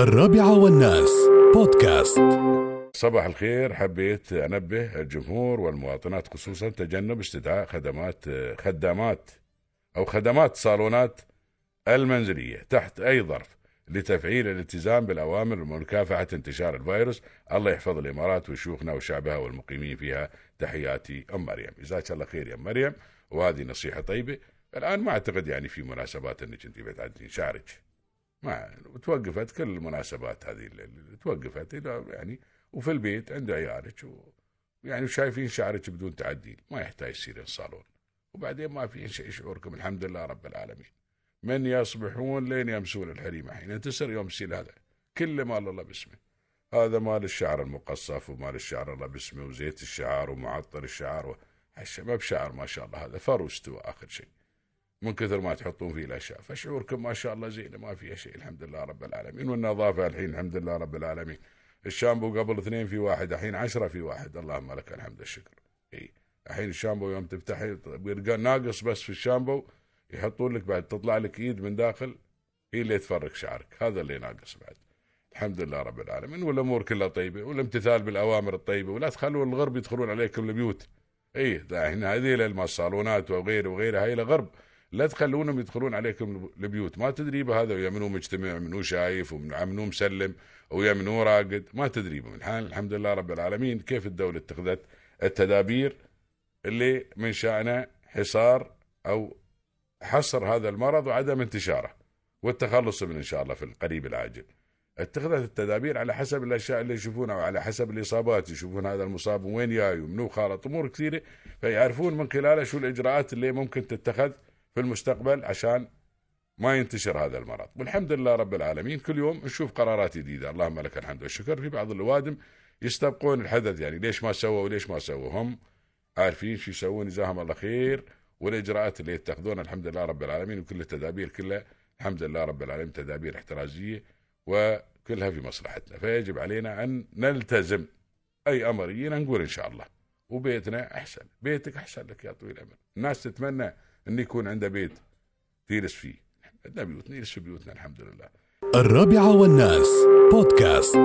الرابعة والناس. بودكاست. صباح الخير. حبيت أنبه الجمهور والمواطنات خصوصا تجنب استدعاء خدمات خدامات أو خدمات صالونات المنزلية تحت أي ظرف لتفعيل الالتزام بالأوامر ومكافحه انتشار الفيروس، الله يحفظ الإمارات وشيوخنا وشعبها والمقيمين فيها، تحياتي أم مريم، جزاك الله خير يا مريم، وهذه نصيحة طيبة، الآن ما أعتقد يعني في مناسبات إنك أنت بتعدين شعرك. ما توقفت كل المناسبات هذه توقفت يعني وفي البيت عند عيالك يعني شايفين شعرك بدون تعديل ما يحتاج يصير الصالون. وبعدين ما في شيء شعوركم الحمد لله رب العالمين. من يصبحون لين يمسون الحريمة حين انتصر يوم سيل هذا. كل مال الله باسمه. هذا مال الشعر المقصف ومال الشعر الله باسمه وزيت الشعر ومعطر الشعر و... الشباب شعر ما شاء الله هذا فر واستوى آخر شيء. من كثر ما تحطون فيه الأشياء. فشعوركم ما شاء الله زينه ما فيها شيء الحمد لله رب العالمين. والنظافة الحين الحمد لله رب العالمين. الشامبو قبل اثنين في واحد الحين عشرة في واحد. اللهم لك الحمد الشكر. إي. الحين الشامبو يوم تفتحي يلقى ناقص بس في الشامبو يحطون لك بعد تطلع لك إيد من داخل هي اللي تفرق شعرك. هذا اللي ناقص بعد. الحمد لله رب العالمين. والأمور كلها طيبة والامتثال بالأوامر الطيبة ولا تخلون الغرب يدخلون عليكم البيوت. إي هنا هذه الصالونات وغيره وغيرها هاي الغرب لا تخلونهم يدخلون عليكم البيوت. ما تدري بهذا ويا منو مجتمع منو شايف ومنو مسلم ويا منو راقد. ما تدري من الحال الحمد لله رب العالمين. كيف الدولة اتخذت التدابير اللي من شأنه حصار أو حصر هذا المرض وعدم انتشاره والتخلص منه إن شاء الله في القريب العاجل. اتخذت التدابير على حسب الأشياء اللي يشوفونها وعلى حسب الإصابات. يشوفون هذا المصاب وين جاي ومنو خالط. أمور كثيرة. فيعرفون من خلالها شو الإجراءات اللي ممكن تتخذ في المستقبل عشان ما ينتشر هذا المرض. والحمد لله رب العالمين كل يوم نشوف قرارات جديدة. اللهم لك الحمد والشكر. في بعض الأوادم يستبقون الحدث يعني ليش ما سووا وليش ما سووا. هم عارفين شو يسوون جزاهم الله خير. والإجراءات اللي يتخذونها الحمد لله رب العالمين وكل التدابير كلها الحمد لله رب العالمين تدابير احترازية وكلها في مصلحتنا. فيجب علينا أن نلتزم أي أمر يجينا نقول إن شاء الله. وبيتنا أحسن. بيتك أحسن لك يا طويل الأمل الناس تتمنى أن يكون عنده بيت تجلس فيه. عندنا بيوت نجلس في بيوتنا الحمد لله. الرابعة والناس بودكاست.